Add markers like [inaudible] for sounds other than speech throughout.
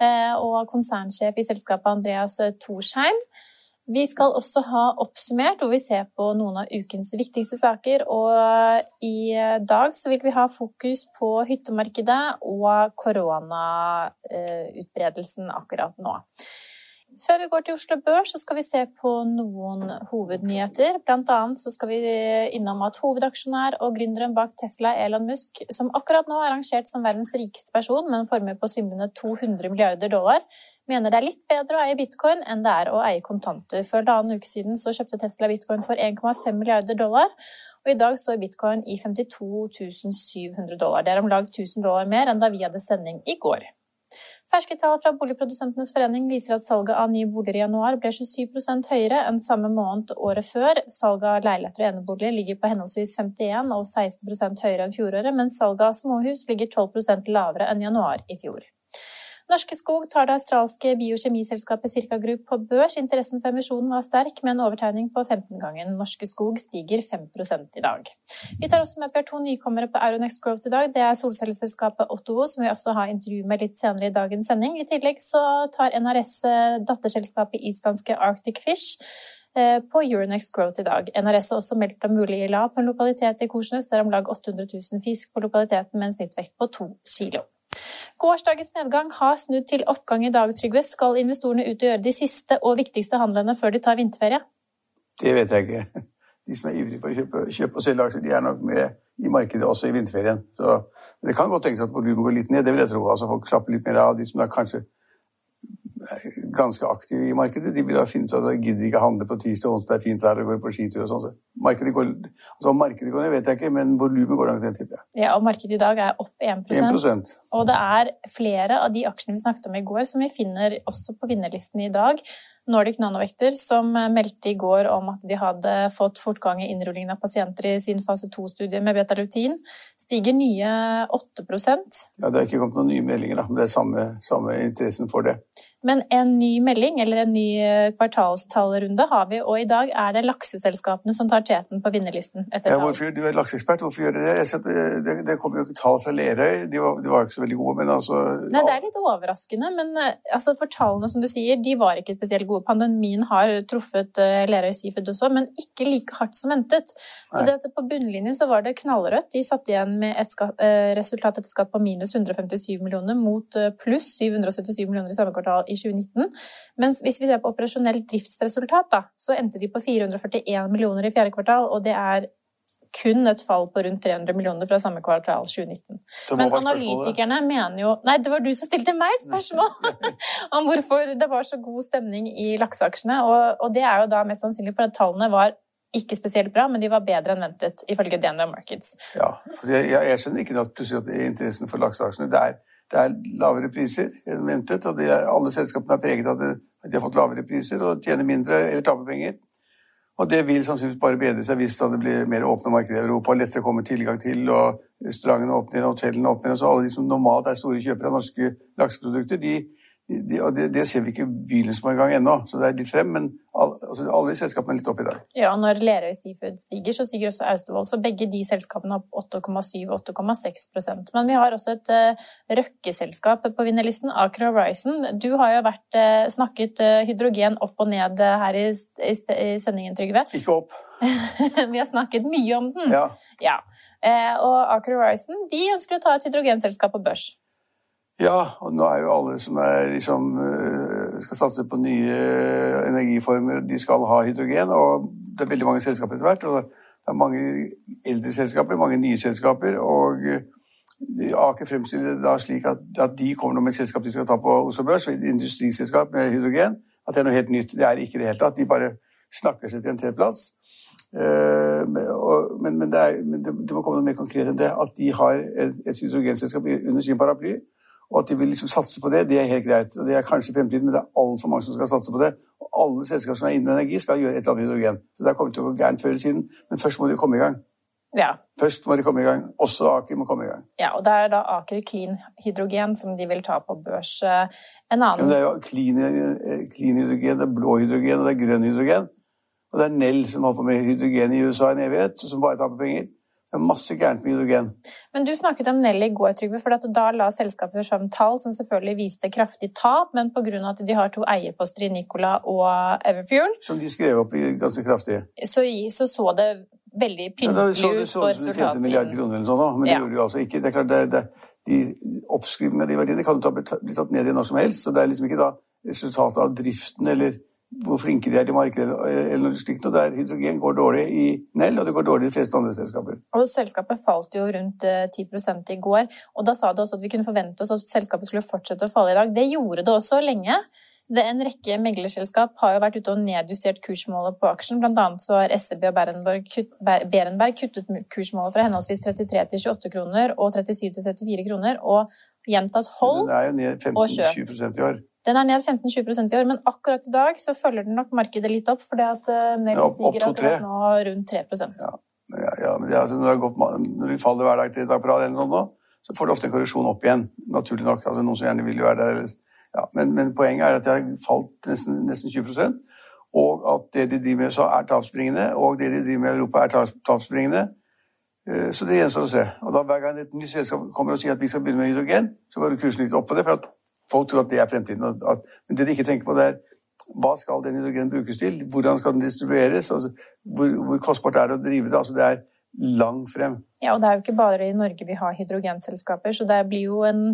og konsernsjef i selskapet Andreas Torsheim. Vi skal også ha oppsummert hvor vi ser på noen av ukens viktigste saker. Og i dag så vil vi ha fokus på hyttemarkedet og koronautbredelsen akkurat nå. Før vi går til Oslo Børs, så skal vi se på noen hovednyheter. Blant annet så skal vi innom at hovedaksjonær og gründeren bak Tesla, Elon Musk, som akkurat nå er rangert som verdens rikeste person med en formue på svimlende 200 milliarder dollar, mener det er litt bedre å eie bitcoin enn det er å eie kontanter. For halvannen uke siden så kjøpte Tesla bitcoin for 1,5 milliarder dollar, og i dag står bitcoin i 52 700 dollar. Det er om lag 1000 dollar mer enn da vi hadde sending i går. Ferske tall fra Boligprodusentenes forening viser at salget av nye boliger i januar ble 27% høyere enn samme måned året før. Salget av leiligheter og eneboliger ligger på henholdsvis 51 og 16% høyere enn fjoråret, mens salget av småhus ligger 12% lavere enn januar i fjor. Norske Skog tar det australske biokjemiselskapet Circa Group på børs. Interessen for emisjonen var sterk, med en overtegning på 15-gangen. Norske Skog stiger 5 i dag. Vi tar også med at vi har to nykommere på Euronext Growth i dag. Det er solcelleselskapet Ottovo, som vi også har intervju med litt senere i dagens sending. I tillegg så tar NRS datterselskapet islandske Arctic Fish på Euronext Growth i dag. NRS har også meldt om mulig la på en lokalitet i Korsnes. Det er om lag 800 000 fisk på lokaliteten med en snittvekt på to kilo. Gårsdagens nedgang har snudd til oppgang i dag, Trygve. Skal investorene ut og gjøre de siste og viktigste handlene før de tar vinterferie? Det vet jeg ikke. De som er ivrige på å kjøpe, kjøpe og selge aksjer, de er nok med i markedet også i vinterferien. Så, men det kan godt tenkes at volumet går litt ned, det vil jeg tro. Altså Folk slapper litt mer av. De som da kanskje ganske aktive i markedet, de vil da finne ut at de gidder ikke handle på tirsdag og onsdag, det er fint vær og går på skitur og sånn. Markedet går, altså markedet går ned, vet jeg ikke, men volumet går langt ned, tipper jeg. Ja, og markedet i dag er opp 1, 1%. Og det er flere av de aksjene vi snakket om i går, som vi finner også på vinnerlisten i dag. Nordic Nanovekter, som meldte i går om at de hadde fått fortgang i innrullingen av pasienter i sin fase 2-studie med betalutin, stiger nye 8% Ja, Det har ikke kommet noen nye meldinger, da, men det er samme, samme interessen for det. Men en ny melding eller en ny kvartalstallrunde har vi, og i dag er det lakseselskapene som tar teten på vinnerlisten. Ja, hvorfor, du er lakseekspert, hvorfor gjør du det? Det, det, det kommer jo ikke tall fra Lerøy, de var, de var ikke så veldig gode, men altså Nei, Det er litt overraskende, men altså, for tallene som du sier, de var ikke spesielt gode. Pandemien har truffet Lerøy Seafood også, men ikke like hardt som ventet. Så det, at på bunnlinjen så var det knallrødt. De satt igjen med et resultat etter skatt på minus 157 millioner mot pluss 777 millioner i samme kvartal i 2019. Mens hvis vi ser på operasjonelt driftsresultat, da, så endte de på 441 millioner i fjerde kvartal, og det er kun et fall på rundt 300 millioner fra samme kvartal 2019. Men analytikerne mener jo Nei, det var du som stilte meg spørsmål [laughs] om hvorfor det var så god stemning i lakseaksjene. Og, og det er jo da mest sannsynlig for at tallene var ikke spesielt bra, men de var bedre enn ventet, ifølge DNV Markets. Ja, jeg, jeg skjønner ikke at plutselig at interessen for lakseaksjene det er, det er lavere priser enn ventet, og er, alle selskapene er preget av at de har fått lavere priser og tjener mindre eller taper penger. Og det vil sannsynligvis bare bedre seg hvis det blir mer åpne markeder i Europa, lettere kommer tilgang til, og restaurantene åpner, hotellene åpner. Og Så alle de som normalt er store kjøpere av norske lakseprodukter, de, de, og det, det, ser vi ikke begynnelsen på engang ennå, så det er litt frem. Men altså, alle de selskapene er litt oppi der. Ja, og når Lerøy Seafood stiger, så stiger også Austevoll. Så begge de selskapene opp 8,7 og 8,6% Men vi har også et uh, røkkeselskap på vinnerlisten, Aker Horizon. Du har jo vært, uh, snakket uh, hydrogen opp og ned her i, i, i sendingen, Trygve. Ikke opp. [laughs] vi har snakket mye om den. Ja. ja. og Aker Horizon de ønsker å ta et hydrogenselskap på børs. Ja, og nå er jo alle som er, liksom, øh, skal satse på nye energiformer, de skal ha hydrogen. Og det er veldig mange selskaper etter hvert. og Det er mange eldre selskaper, mange nye selskaper. og Aker fremstiller det da slik at, at, de kommer med et selskap de skal ta på Oslo Børs, et industriselskap med hydrogen. At det er noe helt nytt. Det er ikke det hele tatt. De bare snakker seg til en T-plass. Uh, men, men, det, er, men det, det, må komme noe mer konkret enn det. At de har et, et hydrogenselskap under sin paraply, og at de vil liksom satse på det, det er helt greit. Og Det er kanskje fremtiden, men det er altfor mange som skal satse på det. Og alle selskaper som er innen energi, skal gjøre et eller annet hydrogen. Så det har kommet til å gå gærent før eller siden, men først må de komme i gang. Ja. Først må de komme i gang. Også Aker må komme i gang. Ja, og Det er da Aker Clean Hydrogen som de vil ta på børs. En annen... Ja, det er jo clean, clean, hydrogen, det er blå hydrogen og det er grønn hydrogen. Og det er Nell som holder på med hydrogen i USA i en evighet, som bare taper penger. Det er masse gærent med hydrogen. Men Du snakket om Nelly i går, Trygve. for Da la selskapet fram tall som selvfølgelig viste kraftig tap, men pga. at de har to eierposter i Nicola og Everfuel Som de skrev opp ganske kraftig. Så så, så det veldig pyntelig ut ja, ut som de tjente en milliard kroner eller sånn, men det gjorde de altså ikke. Det er klart, det, det, de oppskrivningene av de verdiene kan jo bli tatt ned i når som helst, så det er liksom ikke da resultatet av driften eller hvor flinke de er i markedet eller noe slikt. Og der hydrogen går dårlig i Nell, og det går dårlig i de fleste andre selskaper. Og Selskapet falt jo rundt 10 eh, i går, og da sa du også at vi kunne forvente oss at selskapet skulle fortsette å falle i dag. Det gjorde det også lenge. Det en rekke meglerselskap har jo vært ute og nedjustert kursmålet på aksjen. Blant annet så har SEB og Berenberg, kutt, Berenberg kuttet kursmålet fra henholdsvis 33 til 28 kroner og 37 til 34 kroner, og gjentatt hold og kjøp. Det er jo ned 15-20% i år. Den er ned 15-20% i år, men akkurat i dag så følger den nok markedet litt opp, fordi at eh, opp, stiger akkurat nå rundt 3 ja, ja, ja, men det, altså, når, det gått, når det faller hver dag til et på rad, eller noe, så får du ofte en korreksjon opp igjen. Naturlig nok. Altså, noen som gjerne vil være der. eller ja, men, men, poenget er at det har falt nesten, nesten 20% og at det de driver med i USA, er tapsbringende, og det de driver med i Europa, er tapsbringende. Eh, så det gjenstår å se. Og da Hver gang et nytt selskap kommer og sier at vi skal begynne med hydrogen, så går kursen litt opp på det, for at folk tror at det er fremtiden. men det de ikke tenker på, det er hva skal den hydrogen brukes til? Hvordan skal den distribueres? Altså, hvor, hvor, kostbart er det å drive det? Altså, det er langt frem. Ja, og det er jo ikke bare i Norge vi har hydrogenselskaper, så det blir jo en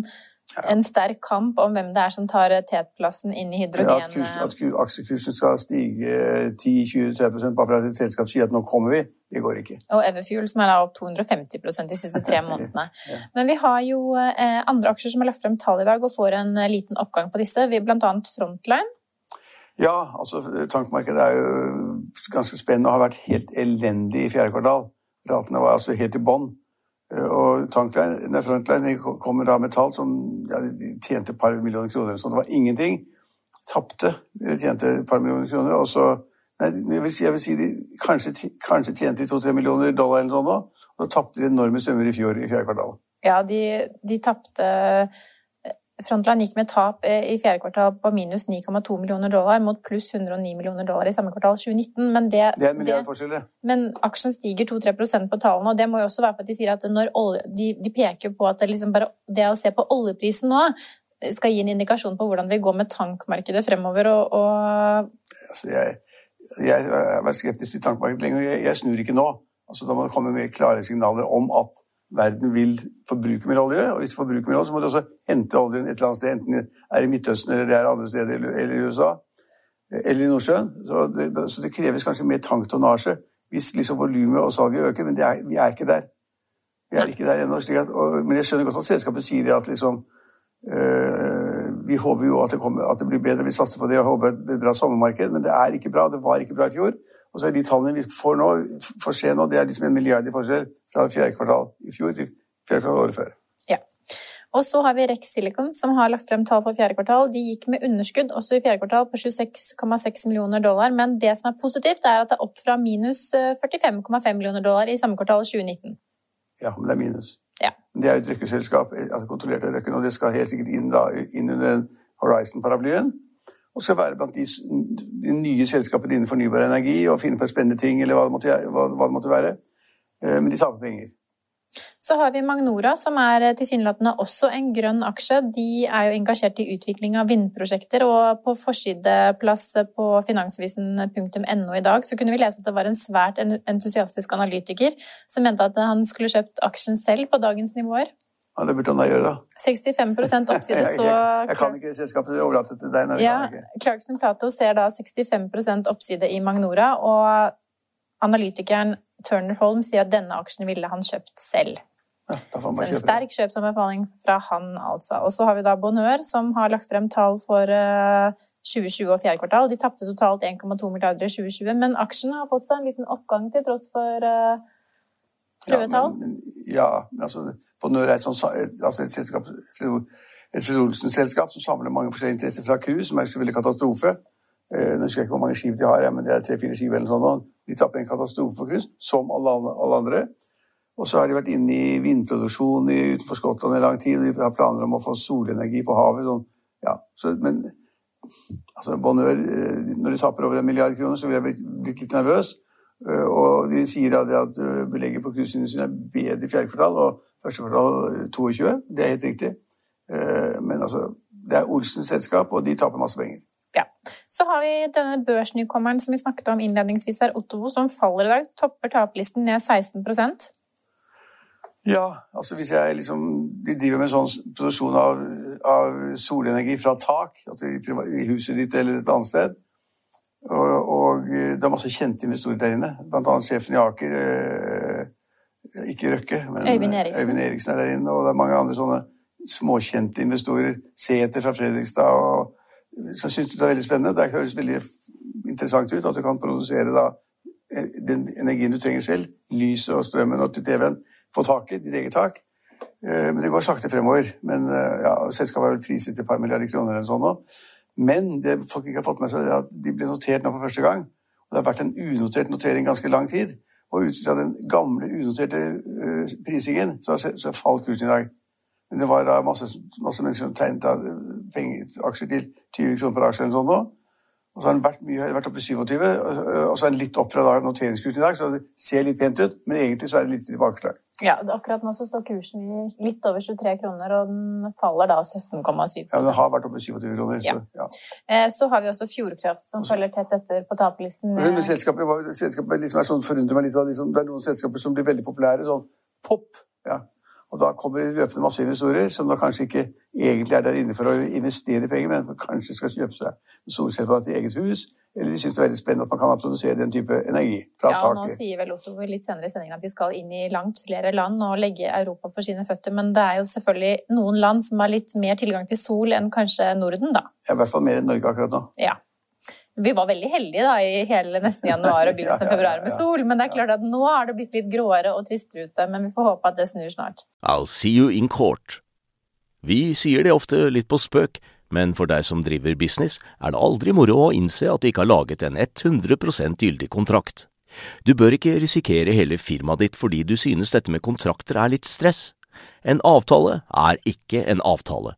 en sterk kamp om hvem det er som tar tetplassen inn i hydrogen... Ja, at, at aksjekursen skal stige 10-20-30 bare for at et selskap sier at nå kommer vi, det går ikke. Og Everfuel som er da opp 250% de siste tre [laughs] månedene. ja. Men vi har jo eh, andre aksjer som har lagt frem tall i dag og får en eh, liten oppgang på disse. Vi annet Frontline. Ja, altså tankmarkedet er jo ganske spennende og har vært helt elendig i fjerde kvartal. Ratene var altså helt i bånn. Og Tankline, Frontline kommer da med tall som ja, de tjente et par millioner kroner. Så det var ingenting. Tapte eller tjente et par millioner kroner. Og så nei, jeg, vil si, jeg vil si de kanskje, kanskje tjente to-tre millioner dollar eller noe, og da tapte de enorme summer i fjor i fjerde kvartal. Ja, de, de tapte Frontline gikk med tap eh, i fjerde kvartal på minus 9,2 millioner dollar mot pluss 109 millioner dollar i samme kvartal 2019. Men, det, det er en det. Men aksjen stiger 2-3% på tallene, og det må jo også være for at de sier at olje, de, de, peker på at det, liksom bare, det å se på oljeprisen nå skal gi en indikasjon på hvordan vi går med tankmarkedet fremover. og, og... Altså, jeg, jeg har vært skeptisk til tankmarkedet lenge, og jeg, jeg snur ikke nå. Altså, da må det komme mer klare signaler om at verden vil forbruke mer olje. Og hvis de forbruker mer olje, så må de også hente oljen et eller annet sted, enten det er i Midtøsten eller det er andre steder, eller i USA, eller i Nordsjøen. Så det, så det kreves kanskje mer tanktonnasje hvis liksom volumet og salget øker, men er, vi er ikke der. Vi er ikke der ennå. Men jeg skjønner godt at selskapet sier at liksom øh, Vi håper jo at det, kommer, at det, blir bedre, vi satser på det og håper et bra sommermarked, men det er ikke bra. Det var ikke bra i fjor. Og så er de tallene vi får nå, får se nå, det er liksom en milliard i forskjell fra fjerde kvartal i fjor til fjerde kvartal året før. Ja. Og så har vi Rex Silicon, som har lagt frem tall for fjerde kvartal. De gikk med underskudd også i fjerde kvartal på 26,6 millioner dollar. Men det som er positivt, er at det er opp fra minus 45,5 eh, millioner dollar i samme kvartal 2019. Ja, men det er minus. Ja. Det er jo et røkkeselskap, altså kontrollert av Røkken, og det skal helt sikkert inn, da, inn under Horizon-paraplyen og skal være blant de, de nye selskapene innen fornybar energi og finne på spennende ting, eller hva det måtte, hva, hva det måtte være. Eh, men de taper penger. Så har vi Magnora, som er eh, tilsynelatende også en grønn aksje. De er jo engasjert i utvikling av vindprosjekter, og på forsideplass på finansvisen.no i dag så kunne vi lese at det var en svært entusiastisk analytiker som mente at han skulle kjøpt aksjen selv på dagens nivåer. Ja, Det burde han da gjøre, da. 65 [laughs] oppside, Jeg, så jeg, jeg kan ikke det selskapet, jeg overlater det til deg. Ja, jeg. Clarkson Plato ser da 65% oppside i Magnora, og analytikeren Turner Holm sier at denne aksjen ville han kjøpt selv. Ja, Så en sterk kjøpsanbefaling fra han, altså. Og så har vi da Bonheur, som har lagt frem tall for eh, 2020 og fjerde kvartal. De tapte totalt 1,2 milliarder i 2020, men aksjen har fått seg en liten oppgang til tross for eh, prøvetall. Ja, men, ja, altså, på Nør er et, sånt, altså et selskap, et Fred Olsen-selskap som samler mange forskjellige interesser fra cruise, som er selvfølgelig katastrofe. Eh, nå husker jeg ikke hvor mange skip de har, men det er tre-fire skip eller noe sånt. De tapper en katastrofe på cruise, som alle, alle andre. Og så har de vært inne i vindproduksjon i, utenfor Skottland i lang tid, og de har planer om å få solenergi på havet. Sånn. Ja, så, men altså, Bonheur, eh, når de taper over en milliard kroner, så ville jeg blitt, blitt litt nervøs. Eh, Og de sier at eh, belegget på cruiseindustrien er bedre i fjerde kvartal og første kvartal eh, 22. Det er helt riktig. Eh, Men altså, det er Olsens selskap, og de taper masse penger. Ja. Så har vi denne børsnykommeren som vi snakket om innledningsvis her, Ottovo, som faller i dag. Topper taperlisten ned 16% Ja, altså hvis jeg liksom De driver med sånn produksjon av, av solenergi fra tak, altså i huset ditt eller et annet sted. Og, og eh, det er masse kjente investorer der inne, blant annet sjefen i Aker. Eh, ikke Røkke, men Øyvind Eriksen. Øyvind Eriksen er der inne, og det er mange andre sånne småkjente investorer. Sæter fra Fredrikstad, og, som syns det er veldig spennende. Det høres veldig interessant ut at du kan produsere da eh, den energien du trenger selv, lyset og strømmen og til TV-en, få taket, ditt eget tak. Eh, Men det går sakte fremover. Men eh, ja, Selskapet er vel priset til et par milliarder kroner eller sånn nå. Men det folk ikke har fått med seg, er at de ble notert nå for første gang. Og det har vært en unotert notering ganske lang tid. Og ut fra den gamle unoterte eh, prisingen, så, så falt kursen i dag. Men det var da masse, masse mennesker som tegnet eh, penger, aksjer til 20 kroner per aksje eller sånn nå. Og så har den vært mye vært oppe i 27, og og så er den litt opp fra noteringskursen i dag, så det ser litt pent ut, men egentlig så er det litt tilbakeslag. Ja, akkurat nå så står kursen i litt over 23 kroner, og den faller da 17,7 Ja, men den har vært oppe i 27 kroner, så ja. Eh, Så har vi også Fjordkraft, som følger tett etter på taperlisten. Men selskapet, selskapet liksom er sånn, forundrer meg litt av liksom, Det er noen selskaper som blir veldig populære, sånn pop. ja. Og da kommer det løpende masse investorer som da kanskje ikke egentlig er der inne for å investere penger, men kanskje skal kjøpe seg solceller til eget hus, eller de syns det er veldig spennende at man kan produsere den type energi fra Ja, og nå sier vel Otto litt senere i sendingen at de skal inn i langt flere land og legge Europa for sine føtter, men det er jo selvfølgelig noen land som har litt mer tilgang til sol enn kanskje Norden, da. Ja, I hvert fall mer enn Norge akkurat nå. Ja. Vi var veldig heldige da i hele nesten januar og begynnelsen av [laughs] februar med sol, men det er klart at nå har det blitt litt gråere og tristere ute, men vi får håpe at det snur snart. I'll see you in court. Vi sier det ofte litt på spøk, men for deg som driver business, er det aldri moro å innse at du ikke har laget en 100% gyldig kontrakt. Du bør ikke risikere hele firmaet ditt fordi du synes dette med kontrakter er litt stress. En avtale er ikke en avtale.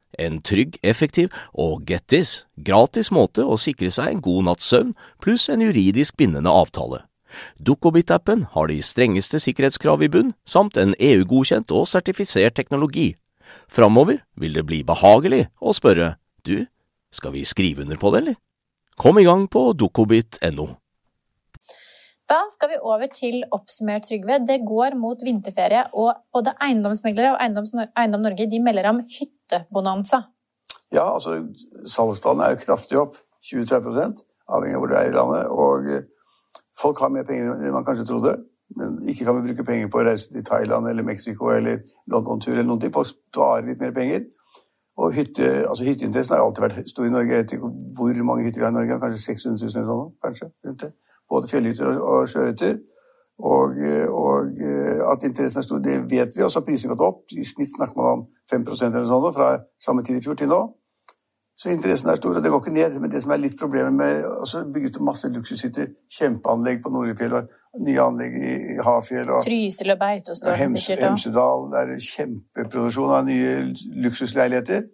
en trygg, effektiv og get this, gratis måte å sikre seg en god natts søvn pluss en juridisk bindende avtale. Dukkobit-appen har de strengeste sikkerhetskrav i bunn, samt en EU-godkjent og sertifisert teknologi. Framover vil det bli behagelig å spørre du, skal vi skrive under på det, eller? Kom i gang på dukkobit.no. Da skal vi over til oppsummert, Trygve. Det går mot vinterferie, og både eiendomsmeglere og Eiendom Norge de melder om hyttebonanza. Ja, altså salgstallene er jo kraftig opp, 20-30 avhengig av hvor du er i landet. Og eh, folk har mer penger enn man kanskje trodde. Men ikke kan vi bruke penger på å reise til Thailand eller Mexico eller London-tur eller noen ting. Folk sparer litt mer penger. Og hytte, altså hytteinteressen har alltid vært stor i Norge. Jeg vet ikke hvor mange hytter vi har i Norge, kanskje 600 000 eller sånn, kanskje, rundt det. Både fjellhytter og sjøhytter. Og, og eh, at interessen er stor, det vet vi. Og så har prisene gått opp. I snitt snakker man om 5% eller sånn fra samme tid i fjor til nå. Så interessen er stor, og det går ikke ned. Men det som er litt problemet med å bygge ut masse luksushytter, kjempeanlegg på Norefjell og nye anlegg i, Hafjell og Trysil og Beitostølen Hems, sikkert. Og... Hemsedal, det er kjempeproduksjon av nye luksusleiligheter.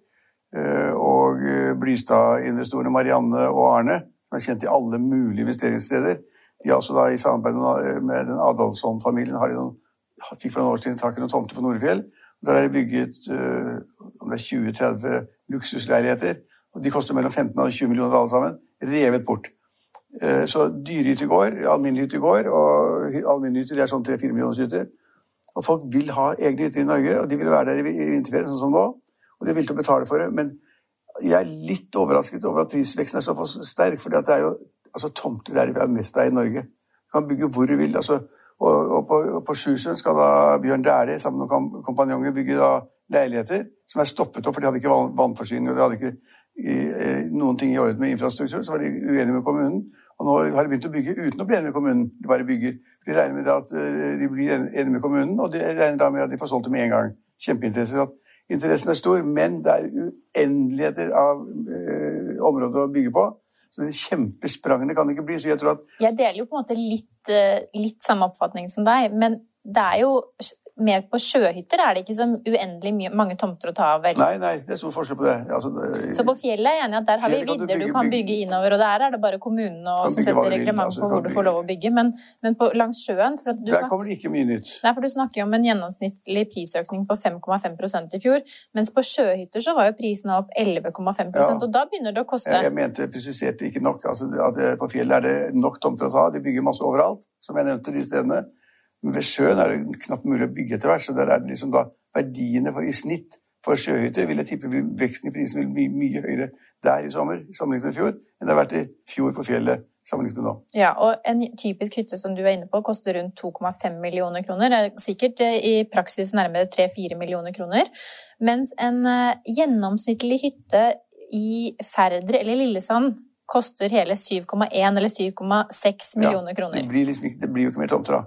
eh, og eh, Blystad-investorene Marianne og Arne, som er kjent i alle mulige investeringssteder. De har da i samarbeid med den Adolfsson-familien har de noen, fikk for noen år siden tak i noen tomter på Nordfjell. Der er det bygget er 20-30 luksusleiligheter. og De koster mellom 15 og 20 millioner alle sammen. Revet bort. Så dyrehytter går, alminnelige hytter går, og alminnelige er sånn 3-4 millioner hytter. Og folk vil ha egne hytter i Norge, og de vil være der i vinterferien, sånn som nå. Og de er villige til å betale for det. Men jeg er litt overrasket over at prisveksten er såpass sterk, for det er jo altså, tomter der vi har mest av i Norge. Du kan bygge hvor du vil. altså og, og på, på Sjusjøen skal da Bjørn Dæhlie sammen med kompanjonger bygge da leiligheter som er stoppet opp, for de hadde ikke vannforsyning og de hadde ikke i, eh, noen ting i orden med infrastruktur. Så var de uenige med kommunen. Og nå har de begynt å bygge uten å bli enige med kommunen. De bare bygger. De regner med at eh, de blir enige med kommunen, og de regner da med at de får solgt det med en gang. Kjempeinteresse. Interessen er stor, men det er uendeligheter av eh, områder å bygge på. Så det kjempesprangene kan det ikke bli. Så jeg tror at Jeg deler jo på en måte litt, eh, litt samme oppfatning som deg, men det er jo mer på sjøhytter er det ikke så uendelig mye, mange tomter å ta av? vel? Nei, nei, det er stor forskjell på det. Altså, det så på fjellet er jeg enig at der har vi vidder du, bygge, du kan bygge innover, og der er det bare kommunene som setter reglement altså, på hvor du får lov å bygge. Men, men på, langs sjøen Der snakker, kommer det ikke mye nytt. Nei, for Du snakker jo om en gjennomsnittlig prisøkning på 5,5% i fjor, mens på sjøhytter så var jo prisene opp 11,5 ja. og da begynner det å koste Jeg, jeg mente, presiserte ikke nok. Altså, at På fjellet er det nok tomter å ta. De bygger masse overalt, som jeg nevnte de stedene. Men ved sjøen er det knapt mulig å bygge etter hvert, så der er det liksom da verdiene for, i snitt for sjøhytter vil jeg tippe veksten i prisen vil bli mye høyere der i sommer sammenlignet med fjor enn det har vært i fjor på fjellet sammenlignet med nå. Ja, og En typisk hytte som du er inne på, koster rundt 2,5 millioner kroner. Er sikkert eh, i praksis nærmere 3-4 millioner kroner. Mens en uh, gjennomsnittlig hytte i Færder eller Lillesand koster hele 7,1 eller 7,6 millioner ja, kroner. Det blir, liksom det blir jo ikke mer tomter da.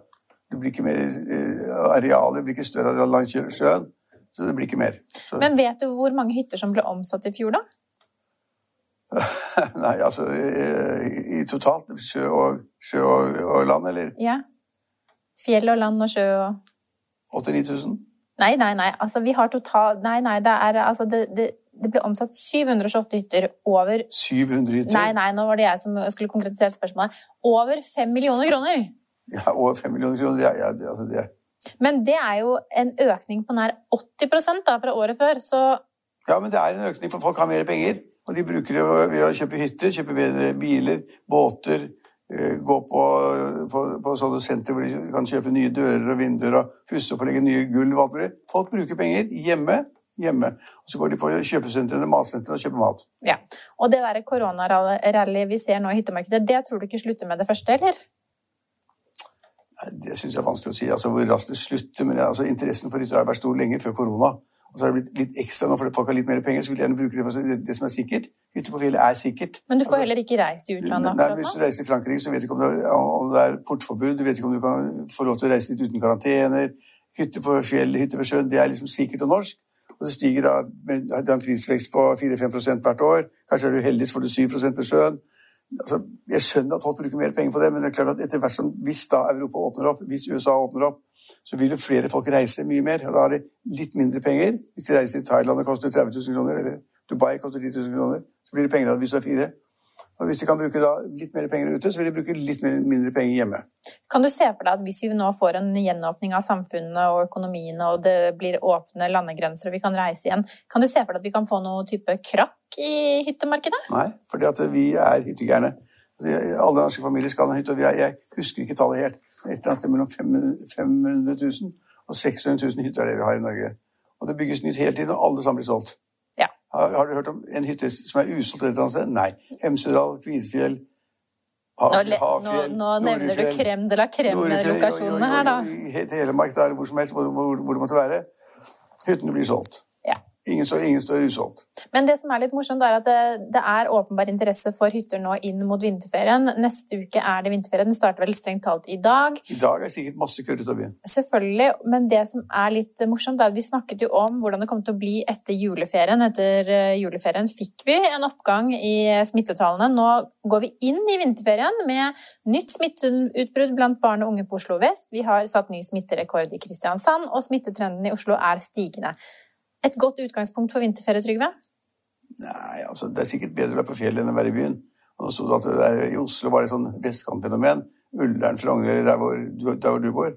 Det blir ikke mer arealer, arealet blir ikke større areal langs sjøen, så det blir ikke mer. Så. Men vet du hvor mange hytter som ble omsatt i fjor, da? [laughs] Nei, altså i, i totalt sjø, og, sjø og, og, land, eller? Ja. Fjell og land og sjø og 89 000? Nei, nei, nei. Altså, vi har total Nei, nei, det er altså det, det, det ble omsatt 728 hytter over 700 hytter? Nei, nei, nå var det jeg som skulle konkretisere spørsmålet. Over 5 millioner kroner! Ja, over 5 millioner kroner. Ja, ja, det, altså det. Men det er jo en økning på nær 80% da, fra året før, så Ja, men det er en økning, for folk har mer penger. Og de bruker det ved å kjøpe hytter, kjøpe bedre biler, båter. Eh, gå på, på, på sånne senter hvor de kan kjøpe nye dører og vinduer og pusse opp og legge nye gulv og alt mulig. Folk bruker penger hjemme hjemme. Og så går de på kjøpesentrene, matsentrene og kjøper mat. Ja, Og det der koronarallyet vi ser nå i hyttemarkedet, det tror du ikke slutter med det første, eller? Det syns jeg er vanskelig å si. altså Hvor raskt det slutter. Men altså, interessen for disse har vært stor lenge før korona. Og så har det blitt litt ekstra nå fordi folk har litt mer penger, så vil gjerne bruke det på det som er sikkert. Hytte på fjellet er sikkert. Men du får altså, heller ikke reist i utlandet? Nei, Hvis du reiser til Frankrike, så vet du ikke om det, er, om det er portforbud, du vet ikke om du kan få lov til å reise dit uten karantener. Hytte på fjellet, hytte ved sjøen, det er liksom sikkert og norsk. Og det stiger da med en prisvekst på 4-5% hvert år. Kanskje er du heldig, så får du 7 ved sjøen altså, Jeg skjønner at folk bruker mer penger på det, men det er klart at etter hvert som hvis da Europa åpner opp, hvis USA åpner opp, så vil jo flere folk reise mye mer. og Da har de litt mindre penger. Hvis de reiser til Thailand og koster 30 000 kroner, eller Dubai koster 10 000 kroner, så blir det penger av hvis du er fire. Og Hvis de kan bruke litt mer penger ute, så vil de bruke litt mindre penger hjemme. Kan du se for deg at hvis vi nå får en gjenåpning av samfunnet og økonomiene, og det blir åpne landegrenser og vi kan reise igjen, kan du se for deg at vi kan få noe type krakk i hyttemarkedet? Nei, fordi vi er hyttegærne. Altså, alle norske familier skal ha en hytte, og jeg husker ikke tallet helt. Et eller annet sted mellom 500 000 og 600 000 hytter er det vi har i Norge. Og det bygges nytt hele tiden, og alle sammen blir solgt. Har, har, du hørt om en hytte som er usolgt et eller annet sted? Nei. Hemsedal, Kvitfjell, Havfjell, Havfjell Nå, nå nevner du krem de la krem-lokasjonene her, da. Telemark, der hvor som helst, hvor, hvor, hvor det måtte være. Hyttene blir solgt. Ingen står, ingen står usolgt. Men det som er litt morsomt, er at det, det, er åpenbar interesse for hytter nå inn mot vinterferien. Neste uke er det vinterferie. Den starter vel strengt talt i dag. I dag er sikkert masse kø til å byen. Selvfølgelig. Men det som er litt morsomt, er at vi snakket jo om hvordan det kom til å bli etter juleferien. Etter eh, juleferien fikk vi en oppgang i smittetallene. Nå går vi inn i vinterferien med nytt smitteutbrudd blant barn og unge på Oslo vest. Vi har satt ny smitterekord i Kristiansand, og smittetrenden i Oslo er stigende. Et godt utgangspunkt for vinterferie, Trygve? Nei, altså, det er sikkert bedre å være på fjellet enn å være i byen. Og så at det der, I Oslo var det sånn vestkantfenomen. Ullern, Frogner, der der hvor du bor.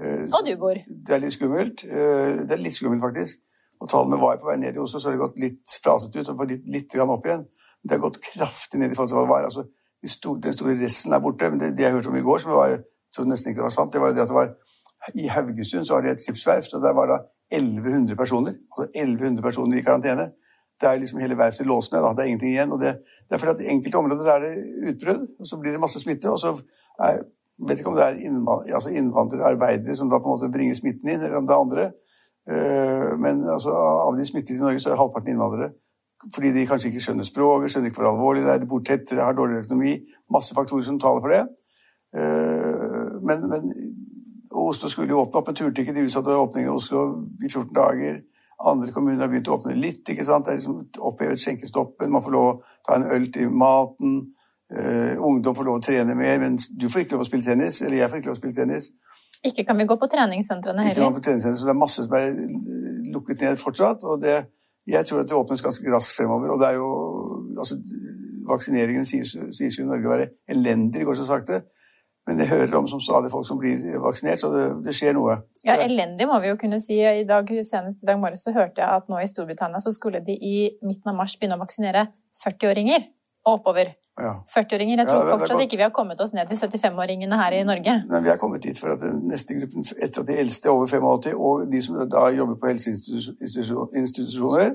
Eh, og du bor. Det er litt skummelt. Eh, det er litt skummelt, faktisk. Og tallene var på vei ned i Oslo, så har det gått litt fraset ut og litt, litt opp igjen. Det har gått kraftig ned i forhold til hva det var. Altså, den store resten er borte. Men det, det jeg hørte om i går, som var, så nesten ikke var sant, det var jo det at det var i Haugesund så har de et skipsverft, og der var det 1100 personer. Altså 1100 personer i karantene. Det er liksom hele verftet låst ned. Det er ingenting igjen. og det, det er fordi at I enkelte områder er det utbrudd, og så blir det masse smitte. og så er, vet ikke om det er innvandrere, altså innvandrerarbeidere som da på en måte bringer smitten inn, eller om det er andre. Uh, men altså, av de smittede i Norge så er halvparten innvandrere. Fordi de kanskje ikke skjønner språket, skjønner ikke hvor alvorlig det er, de bor tettere, har dårligere økonomi. Masse faktorer som taler for det. Uh, men, men Oslo skulle jo åpne opp, men turte ikke. De utsatte åpningen i Oslo i 14 dager. Andre kommuner har begynt å åpne litt. ikke sant? Det er liksom Opphevet skjenkestoppen, man får lov å ta en øl til maten. Uh, ungdom får lov å trene mer, men du får ikke lov å spille tennis. Eller jeg får ikke lov å spille tennis. Ikke kan vi gå på treningssentrene heller. Ikke kan vi på treningssentrene, Så det er masse som er eh, lukket ned fortsatt. og det, Jeg tror at det åpnes ganske raskt fremover. og det er jo, altså, Vaksineringen sies, sies jo i Norge å være elendig, det går så sakte. Men jeg hører om som stadig folk som blir vaksinert, så det, det, skjer noe. Ja, Elendig må vi jo kunne si. I dag, Senest i dag morges så hørte jeg at nå i Storbritannia så skulle de i midten av mars begynne å vaksinere 40-åringer og oppover. Ja. 40-åringer. Jeg tror ja, fortsatt ikke vi har kommet oss ned til 75-åringene her i Norge. Nei, Vi har kommet dit for at den neste gruppen, etter at de eldste er over 85, og de som da jobber på helseinstitusjoner,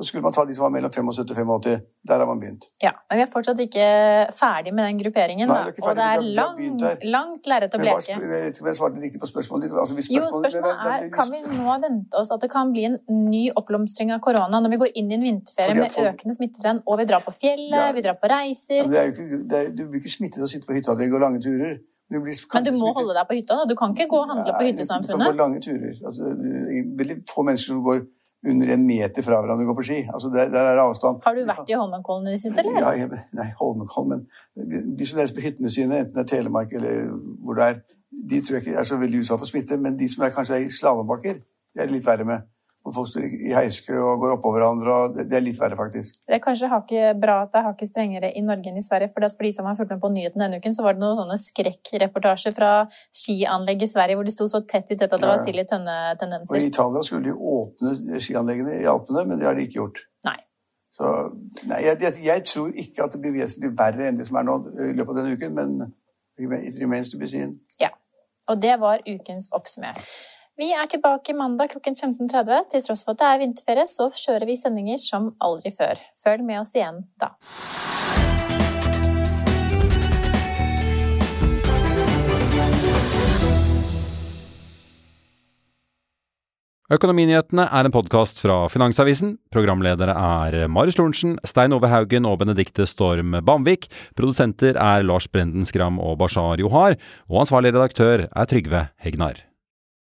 så skulle man ta de som var mellom 75 og 85. Der har man begynt. Ja, Men vi er fortsatt ikke ferdig med den grupperingen. Nei, er og det er lang, langt lerret å bleke. Jeg vet ikke om jeg svarte riktig på spørsmålet ditt. Altså, spørsmålet, jo, spørsmålet er, er, kan vi nå vente oss at det kan bli en ny oppblomstring av korona når vi går inn i en vinterferie med folk... økende smittetrend, og vi drar på fjellet, ja. vi drar på reiser? Ja, ikke, er, du blir ikke smittet av å sitte på hytta og gå lange turer. Du blir, men du må smittet. holde deg på hytta? da? Du kan ikke gå og handle på hyttesamfunnet? Du kan gå lange turer. Altså, veldig få mennesker som går under en meter fra hverandre går på ski. Altså der, der er avstand. Har du vært i Holmenkollen i det siste, eller? Ja, jeg, nei, Holmenkollen, men de som reiser på hyttene sine, enten det er Telemark eller hvor det er, de tror jeg ikke er så veldig utsatt for smitte. Men de som er kanskje er i slalåmbakker, det er det litt verre med hvor folk står i heiskø og går oppå hverandre. og det, er litt verre, faktisk. Det er kanskje hakket bra at det er hakket strengere i Norge enn i Sverige. For, for de som har fulgt med på nyhetene denne uken, så var det noen sånne skrekkreportasjer fra skianlegg i Sverige hvor de sto så tett i tett at det var sild i tønne-tendenser. Og I Italia skulle de åpne skianleggene i Alpene, men det har de ikke gjort. Nei. Så nei, jeg, jeg, jeg, tror ikke at det blir vesentlig verre enn det som er nå i løpet av denne uken, men it remains to be seen. Ja. Og det var ukens oppsummering. Vi er tilbake mandag klokken 15.30. Til tross for at det er vinterferie, så kjører vi sendinger som aldri før. Følg med oss igjen da. Økonominyhetene er en podkast fra Finansavisen. Programledere er Marius Lorentzen, Stein Ove Haugen og Benedikte Storm Bamvik. Produsenter er Lars Brenden Skram og Bashar Johar. Og ansvarlig redaktør er Trygve Hegnar.